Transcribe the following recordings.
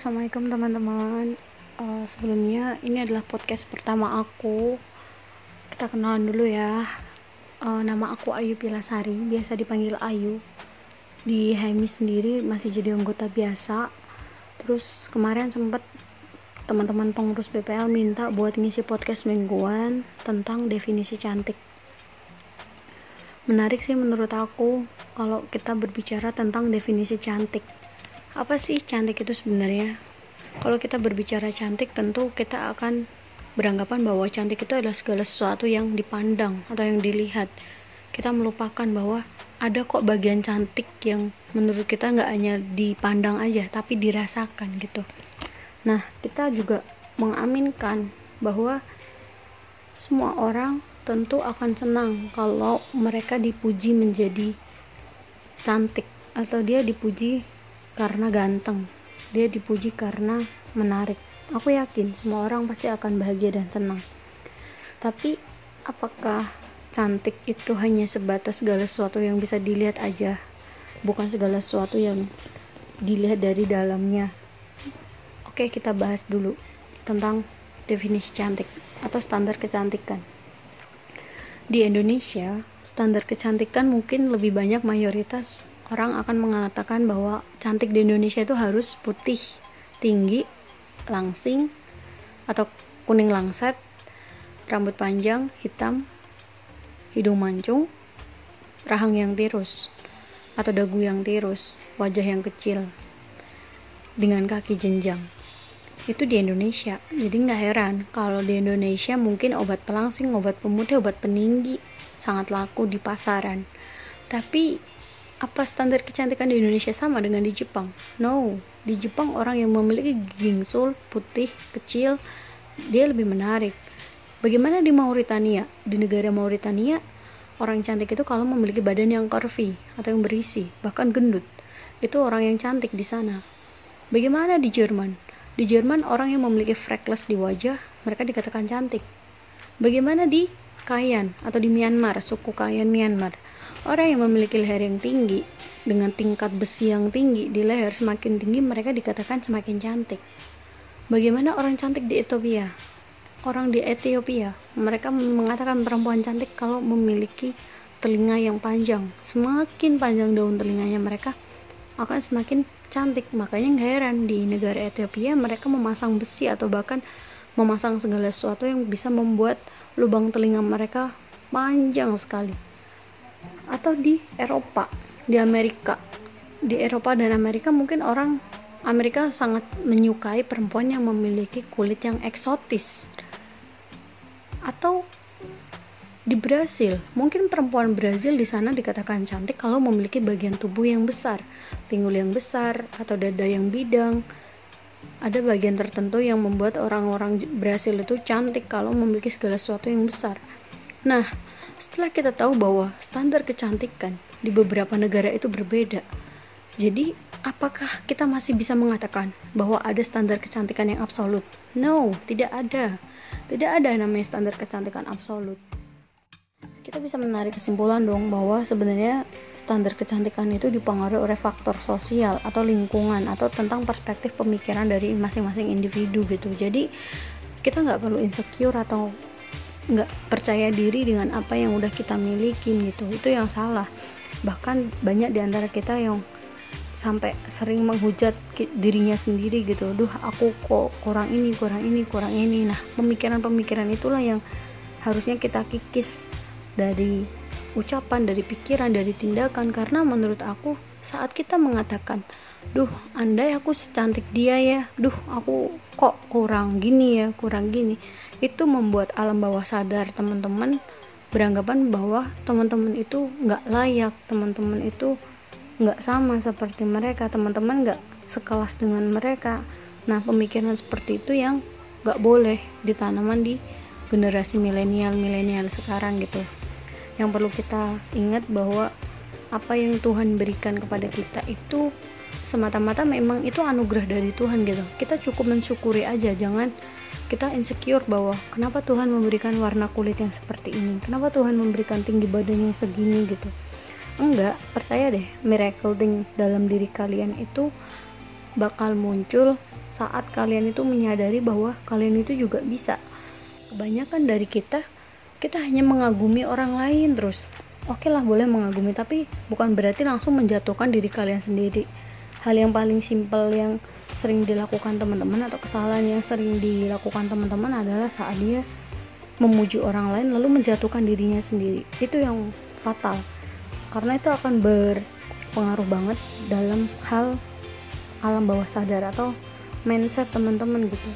assalamualaikum teman-teman. Uh, sebelumnya ini adalah podcast pertama aku. Kita kenalan dulu ya. Uh, nama aku Ayu Pilasari, biasa dipanggil Ayu. Di Hemi sendiri masih jadi anggota biasa. Terus kemarin sempat teman-teman pengurus BPL minta buat ngisi podcast mingguan tentang definisi cantik. Menarik sih menurut aku kalau kita berbicara tentang definisi cantik apa sih cantik itu sebenarnya? Kalau kita berbicara cantik tentu kita akan beranggapan bahwa cantik itu adalah segala sesuatu yang dipandang atau yang dilihat. Kita melupakan bahwa ada kok bagian cantik yang menurut kita nggak hanya dipandang aja tapi dirasakan gitu. Nah kita juga mengaminkan bahwa semua orang tentu akan senang kalau mereka dipuji menjadi cantik atau dia dipuji karena ganteng. Dia dipuji karena menarik. Aku yakin semua orang pasti akan bahagia dan senang. Tapi apakah cantik itu hanya sebatas segala sesuatu yang bisa dilihat aja? Bukan segala sesuatu yang dilihat dari dalamnya. Oke kita bahas dulu tentang definisi cantik atau standar kecantikan. Di Indonesia standar kecantikan mungkin lebih banyak mayoritas orang akan mengatakan bahwa cantik di Indonesia itu harus putih, tinggi, langsing, atau kuning langset, rambut panjang, hitam, hidung mancung, rahang yang tirus, atau dagu yang tirus, wajah yang kecil, dengan kaki jenjang. Itu di Indonesia, jadi nggak heran kalau di Indonesia mungkin obat pelangsing, obat pemutih, obat peninggi sangat laku di pasaran. Tapi apa standar kecantikan di Indonesia sama dengan di Jepang? No, di Jepang orang yang memiliki gingsul putih kecil dia lebih menarik. Bagaimana di Mauritania? Di negara Mauritania orang cantik itu kalau memiliki badan yang curvy atau yang berisi, bahkan gendut. Itu orang yang cantik di sana. Bagaimana di Jerman? Di Jerman orang yang memiliki freckles di wajah, mereka dikatakan cantik. Bagaimana di Kayan atau di Myanmar, suku Kayan Myanmar? Orang yang memiliki leher yang tinggi dengan tingkat besi yang tinggi di leher semakin tinggi mereka dikatakan semakin cantik. Bagaimana orang cantik di Ethiopia? Orang di Ethiopia, mereka mengatakan perempuan cantik kalau memiliki telinga yang panjang. Semakin panjang daun telinganya mereka akan semakin cantik. Makanya nggak heran di negara Ethiopia mereka memasang besi atau bahkan memasang segala sesuatu yang bisa membuat lubang telinga mereka panjang sekali atau di Eropa di Amerika. Di Eropa dan Amerika mungkin orang Amerika sangat menyukai perempuan yang memiliki kulit yang eksotis. Atau di Brasil mungkin perempuan Brazil di sana dikatakan cantik kalau memiliki bagian tubuh yang besar. Pinggul yang besar atau dada yang bidang. Ada bagian tertentu yang membuat orang-orang Brasil itu cantik kalau memiliki segala sesuatu yang besar. Nah setelah kita tahu bahwa standar kecantikan di beberapa negara itu berbeda, jadi apakah kita masih bisa mengatakan bahwa ada standar kecantikan yang absolut? No, tidak ada. Tidak ada namanya standar kecantikan absolut. Kita bisa menarik kesimpulan dong bahwa sebenarnya standar kecantikan itu dipengaruhi oleh faktor sosial atau lingkungan atau tentang perspektif pemikiran dari masing-masing individu gitu. Jadi kita nggak perlu insecure atau nggak percaya diri dengan apa yang udah kita miliki gitu. Itu yang salah. Bahkan banyak di antara kita yang sampai sering menghujat dirinya sendiri gitu. Duh aku kok kurang ini kurang ini kurang ini. Nah pemikiran-pemikiran itulah yang harusnya kita kikis dari ucapan dari pikiran dari tindakan. Karena menurut aku saat kita mengatakan duh andai aku secantik dia ya. Duh aku kok kurang gini ya kurang gini. Itu membuat alam bawah sadar teman-teman. Beranggapan bahwa teman-teman itu nggak layak teman-teman itu nggak sama seperti mereka teman-teman nggak sekelas dengan mereka. Nah pemikiran seperti itu yang nggak boleh ditanaman di generasi milenial milenial sekarang gitu. Yang perlu kita ingat bahwa apa yang Tuhan berikan kepada kita itu semata-mata memang itu anugerah dari Tuhan gitu. Kita cukup mensyukuri aja jangan kita insecure bahwa kenapa Tuhan memberikan warna kulit yang seperti ini? Kenapa Tuhan memberikan tinggi badan yang segini gitu? Enggak percaya deh miracle thing dalam diri kalian itu bakal muncul saat kalian itu menyadari bahwa kalian itu juga bisa. Kebanyakan dari kita kita hanya mengagumi orang lain terus. Oke okay lah boleh mengagumi tapi bukan berarti langsung menjatuhkan diri kalian sendiri hal yang paling simpel yang sering dilakukan teman-teman atau kesalahan yang sering dilakukan teman-teman adalah saat dia memuji orang lain lalu menjatuhkan dirinya sendiri. Itu yang fatal. Karena itu akan berpengaruh banget dalam hal alam bawah sadar atau mindset teman-teman gitu.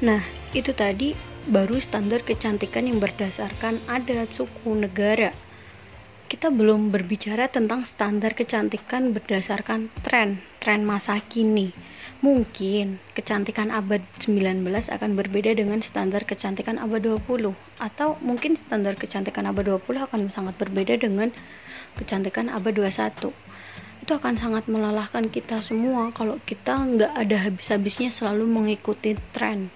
Nah itu tadi baru standar kecantikan yang berdasarkan adat suku negara kita belum berbicara tentang standar kecantikan berdasarkan tren tren masa kini. Mungkin kecantikan abad 19 akan berbeda dengan standar kecantikan abad 20 atau mungkin standar kecantikan abad 20 akan sangat berbeda dengan kecantikan abad 21 itu akan sangat melelahkan kita semua kalau kita nggak ada habis-habisnya selalu mengikuti tren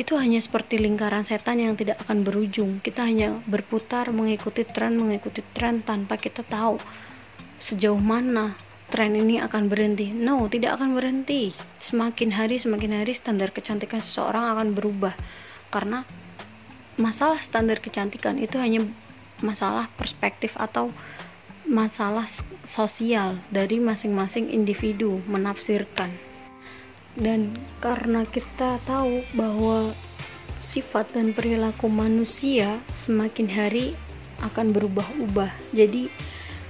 itu hanya seperti lingkaran setan yang tidak akan berujung kita hanya berputar mengikuti tren mengikuti tren tanpa kita tahu sejauh mana tren ini akan berhenti. No, tidak akan berhenti. Semakin hari semakin hari standar kecantikan seseorang akan berubah. Karena masalah standar kecantikan itu hanya masalah perspektif atau masalah sosial dari masing-masing individu menafsirkan. Dan karena kita tahu bahwa sifat dan perilaku manusia semakin hari akan berubah-ubah. Jadi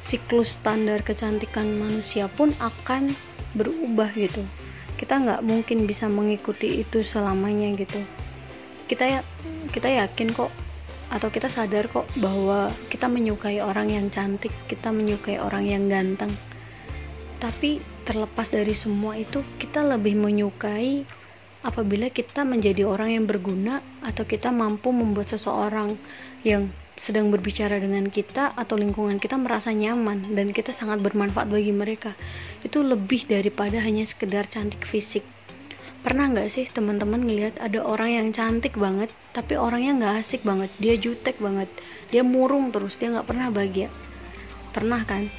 siklus standar kecantikan manusia pun akan berubah gitu. Kita nggak mungkin bisa mengikuti itu selamanya gitu. Kita ya kita yakin kok atau kita sadar kok bahwa kita menyukai orang yang cantik kita menyukai orang yang ganteng. Tapi terlepas dari semua itu kita lebih menyukai apabila kita menjadi orang yang berguna atau kita mampu membuat seseorang yang sedang berbicara dengan kita atau lingkungan kita merasa nyaman dan kita sangat bermanfaat bagi mereka. Itu lebih daripada hanya sekedar cantik fisik. Pernah nggak sih teman-teman ngelihat ada orang yang cantik banget tapi orangnya nggak asik banget dia jutek banget dia murung terus dia nggak pernah bahagia? Pernah kan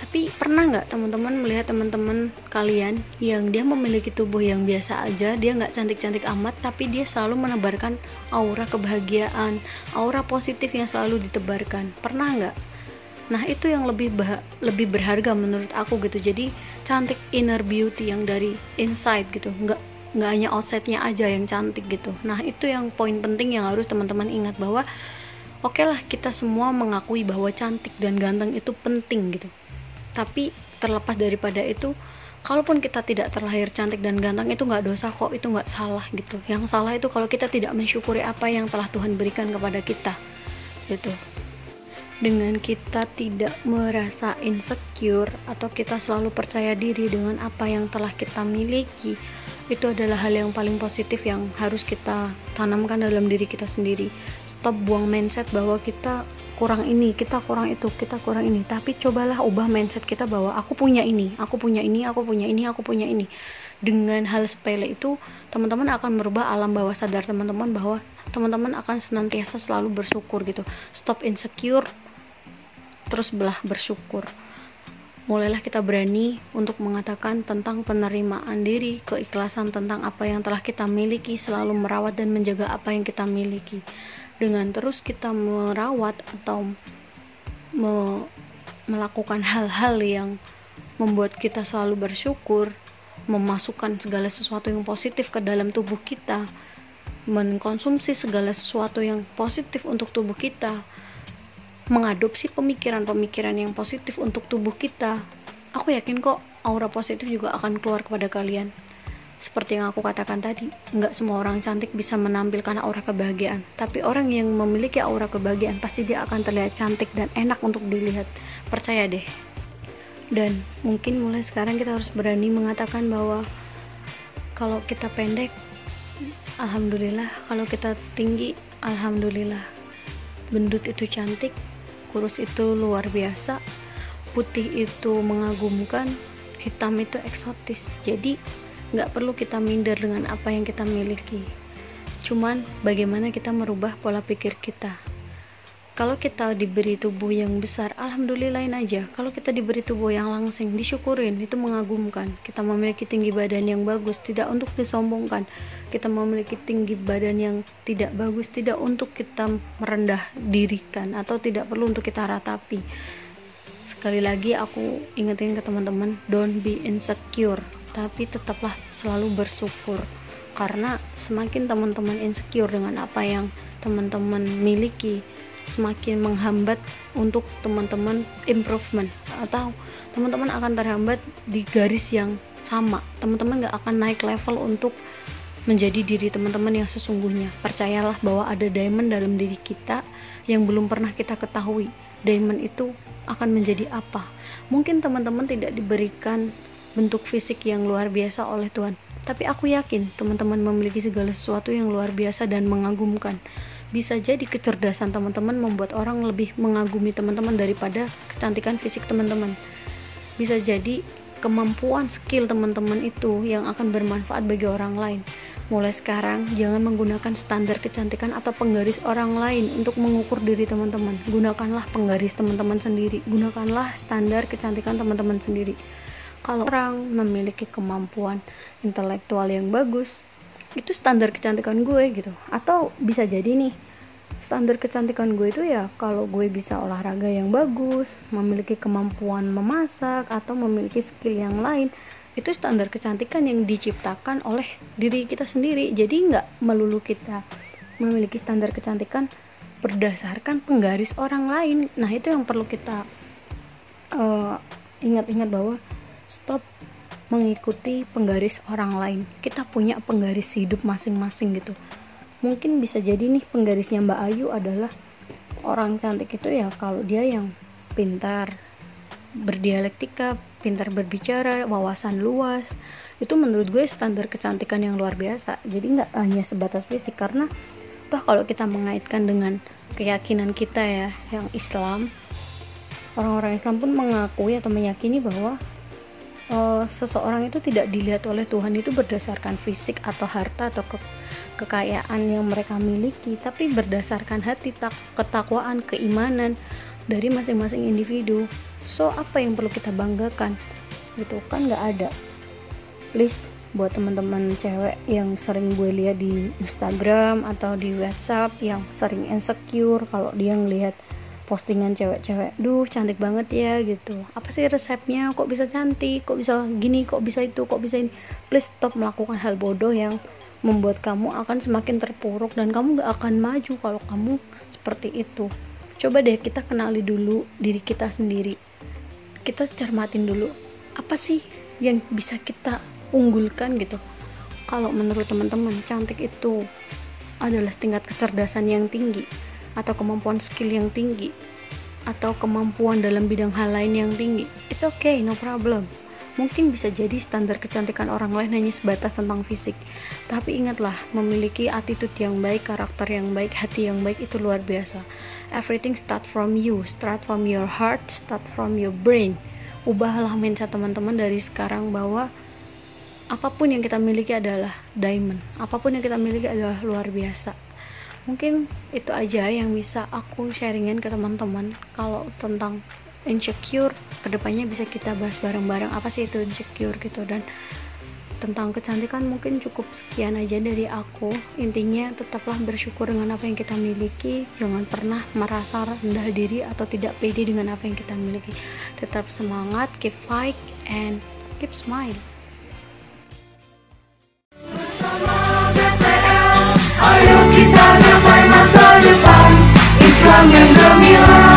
tapi pernah nggak teman-teman melihat teman-teman kalian yang dia memiliki tubuh yang biasa aja dia nggak cantik-cantik amat tapi dia selalu menebarkan aura kebahagiaan aura positif yang selalu ditebarkan. Pernah nggak? Nah itu yang lebih lebih berharga menurut aku gitu. Jadi cantik inner beauty yang dari inside gitu nggak nggak hanya outside-nya aja yang cantik gitu. Nah itu yang poin penting yang harus teman-teman ingat bahwa oke okay lah kita semua mengakui bahwa cantik dan ganteng itu penting gitu tapi terlepas daripada itu kalaupun kita tidak terlahir cantik dan ganteng itu nggak dosa kok itu nggak salah gitu. Yang salah itu kalau kita tidak mensyukuri apa yang telah Tuhan berikan kepada kita gitu. Dengan kita tidak merasa insecure atau kita selalu percaya diri dengan apa yang telah kita miliki itu adalah hal yang paling positif yang harus kita tanamkan dalam diri kita sendiri. Stop buang mindset bahwa kita kurang ini kita kurang itu kita kurang ini. Tapi cobalah ubah mindset kita bahwa aku punya ini aku punya ini aku punya ini aku punya ini. Dengan hal sepele itu teman-teman akan merubah alam bawah sadar teman-teman bahwa teman-teman akan senantiasa selalu bersyukur gitu. Stop insecure terus belah bersyukur mulailah kita berani untuk mengatakan tentang penerimaan diri, keikhlasan tentang apa yang telah kita miliki, selalu merawat dan menjaga apa yang kita miliki. Dengan terus kita merawat atau me melakukan hal-hal yang membuat kita selalu bersyukur, memasukkan segala sesuatu yang positif ke dalam tubuh kita, mengkonsumsi segala sesuatu yang positif untuk tubuh kita, mengadopsi pemikiran-pemikiran yang positif untuk tubuh kita. Aku yakin kok aura positif juga akan keluar kepada kalian. Seperti yang aku katakan tadi, nggak semua orang cantik bisa menampilkan aura kebahagiaan. Tapi orang yang memiliki aura kebahagiaan pasti dia akan terlihat cantik dan enak untuk dilihat. Percaya deh. Dan mungkin mulai sekarang kita harus berani mengatakan bahwa kalau kita pendek, alhamdulillah. Kalau kita tinggi, alhamdulillah. Gendut itu cantik, kurus itu luar biasa, putih itu mengagumkan, hitam itu eksotis. Jadi nggak perlu kita minder dengan apa yang kita miliki cuman bagaimana kita merubah pola pikir kita kalau kita diberi tubuh yang besar alhamdulillahin aja. Kalau kita diberi tubuh yang langsing disyukurin itu mengagumkan. Kita memiliki tinggi badan yang bagus tidak untuk disombongkan. Kita memiliki tinggi badan yang tidak bagus tidak untuk kita merendah dirikan atau tidak perlu untuk kita ratapi. Sekali lagi aku ingetin ke teman-teman don't be insecure. Tapi tetaplah selalu bersyukur. Karena semakin teman-teman insecure dengan apa yang teman-teman miliki semakin menghambat untuk teman-teman improvement atau teman-teman akan terhambat di garis yang sama. Teman-teman gak akan naik level untuk menjadi diri teman-teman yang sesungguhnya. Percayalah bahwa ada diamond dalam diri kita yang belum pernah kita ketahui. Diamond itu akan menjadi apa? Mungkin teman-teman tidak diberikan bentuk fisik yang luar biasa oleh Tuhan. Tapi aku yakin teman-teman memiliki segala sesuatu yang luar biasa dan mengagumkan bisa jadi kecerdasan teman-teman membuat orang lebih mengagumi teman-teman daripada kecantikan fisik teman-teman. Bisa jadi kemampuan skill teman-teman itu yang akan bermanfaat bagi orang lain. Mulai sekarang jangan menggunakan standar kecantikan atau penggaris orang lain untuk mengukur diri teman-teman. Gunakanlah penggaris teman-teman sendiri. Gunakanlah standar kecantikan teman-teman sendiri. Kalau orang memiliki kemampuan intelektual yang bagus itu standar kecantikan gue gitu. Atau bisa jadi nih standar kecantikan gue itu ya kalau gue bisa olahraga yang bagus memiliki kemampuan memasak atau memiliki skill yang lain itu standar kecantikan yang diciptakan oleh diri kita sendiri. Jadi nggak melulu kita memiliki standar kecantikan berdasarkan penggaris orang lain. Nah itu yang perlu kita uh, ingat-ingat bahwa stop mengikuti penggaris orang lain. Kita punya penggaris hidup masing-masing gitu. Mungkin bisa jadi nih penggarisnya Mbak Ayu adalah orang cantik itu ya kalau dia yang pintar berdialektika pintar berbicara wawasan luas. Itu menurut gue standar kecantikan yang luar biasa. Jadi nggak hanya sebatas fisik karena toh kalau kita mengaitkan dengan keyakinan kita ya yang Islam orang-orang Islam pun mengakui atau meyakini bahwa uh, seseorang itu tidak dilihat oleh Tuhan itu berdasarkan fisik atau harta atau ke kekayaan yang mereka miliki, tapi berdasarkan hati tak ketakwaan, keimanan dari masing-masing individu. So apa yang perlu kita banggakan? Gitu kan nggak ada. Please buat teman-teman cewek yang sering gue lihat di Instagram atau di WhatsApp yang sering insecure kalau dia ngelihat postingan cewek-cewek duh cantik banget ya gitu. Apa sih resepnya? Kok bisa cantik? Kok bisa gini? Kok bisa itu? Kok bisa ini? Please stop melakukan hal bodoh yang membuat kamu akan semakin terpuruk dan kamu gak akan maju kalau kamu seperti itu. Coba deh kita kenali dulu diri kita sendiri. Kita cermatin dulu apa sih yang bisa kita unggulkan? gitu. Kalau menurut teman-teman cantik itu adalah tingkat kecerdasan yang tinggi atau kemampuan skill yang tinggi atau kemampuan dalam bidang hal lain yang tinggi it's okay no problem. Mungkin bisa jadi standar kecantikan orang lain hanya sebatas tentang fisik. Tapi ingatlah memiliki attitude yang baik karakter yang baik hati yang baik itu luar biasa. Everything start from you start from your heart start from your brain. Ubahlah mindset teman-teman dari sekarang bahwa apa pun yang kita miliki adalah diamond apa pun yang kita miliki adalah luar biasa mungkin itu aja yang bisa aku sharingin ke teman-teman kalau tentang insecure. Ke depannya bisa kita bahas bareng-bareng apa sih itu insecure gitu. Dan tentang kecantikan mungkin cukup sekian aja dari aku. Intinya tetaplah bersyukur dengan apa yang kita miliki. Jangan pernah merasa rendah diri atau tidak pede dengan apa yang kita miliki. Tetap semangat keep fight and keep smile Ayo kita gapai